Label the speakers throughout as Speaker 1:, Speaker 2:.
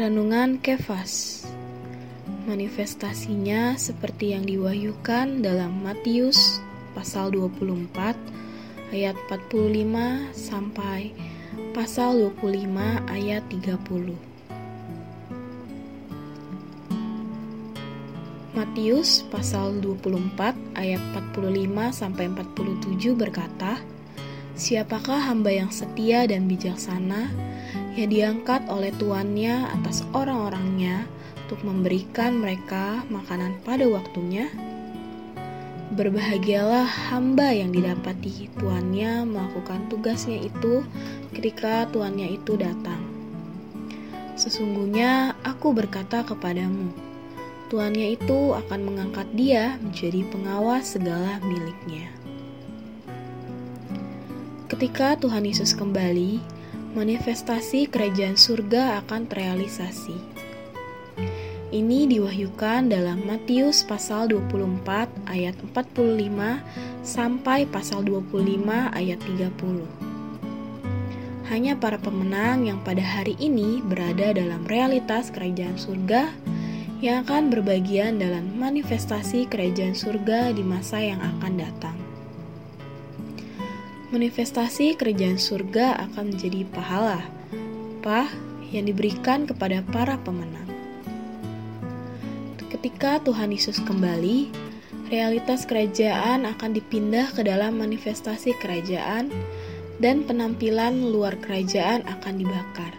Speaker 1: Renungan Kefas Manifestasinya seperti yang diwahyukan dalam Matius pasal 24 ayat 45 sampai pasal 25 ayat 30. Matius pasal 24 ayat 45 sampai 47 berkata, Siapakah hamba yang setia dan bijaksana yang diangkat oleh tuannya atas orang-orangnya untuk memberikan mereka makanan pada waktunya? Berbahagialah hamba yang didapati tuannya melakukan tugasnya itu ketika tuannya itu datang. Sesungguhnya aku berkata kepadamu, tuannya itu akan mengangkat dia menjadi pengawas segala miliknya. Ketika Tuhan Yesus kembali, manifestasi kerajaan surga akan terrealisasi. Ini diwahyukan dalam Matius pasal 24 ayat 45 sampai pasal 25 ayat 30. Hanya para pemenang yang pada hari ini berada dalam realitas kerajaan surga yang akan berbagian dalam manifestasi kerajaan surga di masa yang akan datang manifestasi kerajaan surga akan menjadi pahala, pah yang diberikan kepada para pemenang. Ketika Tuhan Yesus kembali, realitas kerajaan akan dipindah ke dalam manifestasi kerajaan dan penampilan luar kerajaan akan dibakar.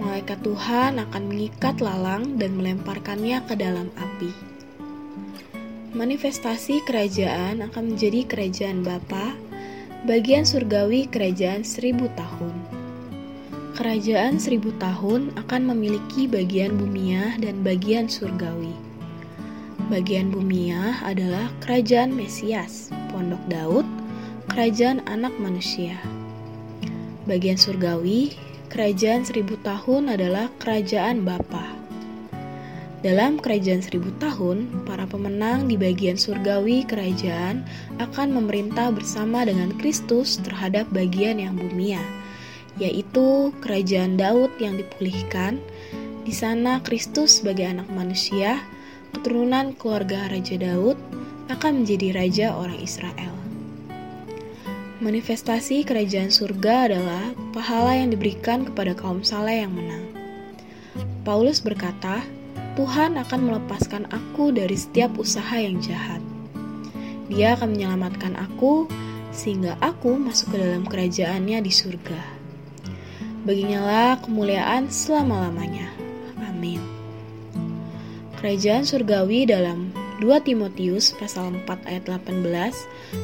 Speaker 1: Malaikat Tuhan akan mengikat lalang dan melemparkannya ke dalam api manifestasi kerajaan akan menjadi kerajaan Bapa, bagian surgawi kerajaan seribu tahun. Kerajaan seribu tahun akan memiliki bagian bumia dan bagian surgawi. Bagian bumia adalah kerajaan Mesias, pondok Daud, kerajaan anak manusia. Bagian surgawi, kerajaan seribu tahun adalah kerajaan Bapa. Dalam kerajaan seribu tahun, para pemenang di bagian surgawi kerajaan akan memerintah bersama dengan Kristus terhadap bagian yang bumia, yaitu kerajaan Daud yang dipulihkan. Di sana Kristus sebagai anak manusia, keturunan keluarga Raja Daud, akan menjadi raja orang Israel. Manifestasi kerajaan surga adalah pahala yang diberikan kepada kaum saleh yang menang. Paulus berkata, Tuhan akan melepaskan aku dari setiap usaha yang jahat. Dia akan menyelamatkan aku sehingga aku masuk ke dalam kerajaannya di surga. Baginya lah kemuliaan selama-lamanya. Amin. Kerajaan surgawi dalam 2 Timotius pasal 4 ayat 18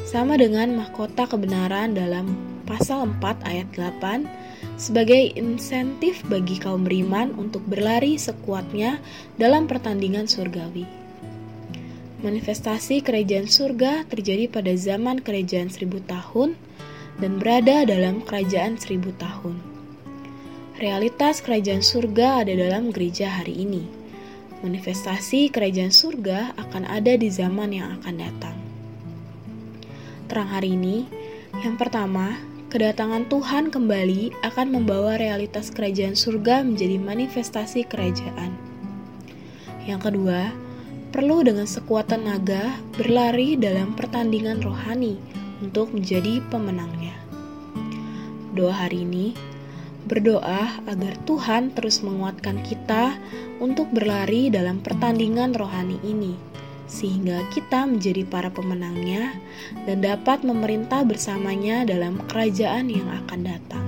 Speaker 1: sama dengan mahkota kebenaran dalam pasal 4 ayat 8 sebagai insentif bagi kaum beriman untuk berlari sekuatnya dalam pertandingan surgawi. Manifestasi kerajaan surga terjadi pada zaman kerajaan seribu tahun dan berada dalam kerajaan seribu tahun. Realitas kerajaan surga ada dalam gereja hari ini. Manifestasi kerajaan surga akan ada di zaman yang akan datang. Terang hari ini, yang pertama, kedatangan Tuhan kembali akan membawa realitas kerajaan surga menjadi manifestasi kerajaan. Yang kedua, perlu dengan sekuat tenaga berlari dalam pertandingan rohani untuk menjadi pemenangnya. Doa hari ini berdoa agar Tuhan terus menguatkan kita untuk berlari dalam pertandingan rohani ini sehingga kita menjadi para pemenangnya dan dapat memerintah bersamanya dalam kerajaan yang akan datang.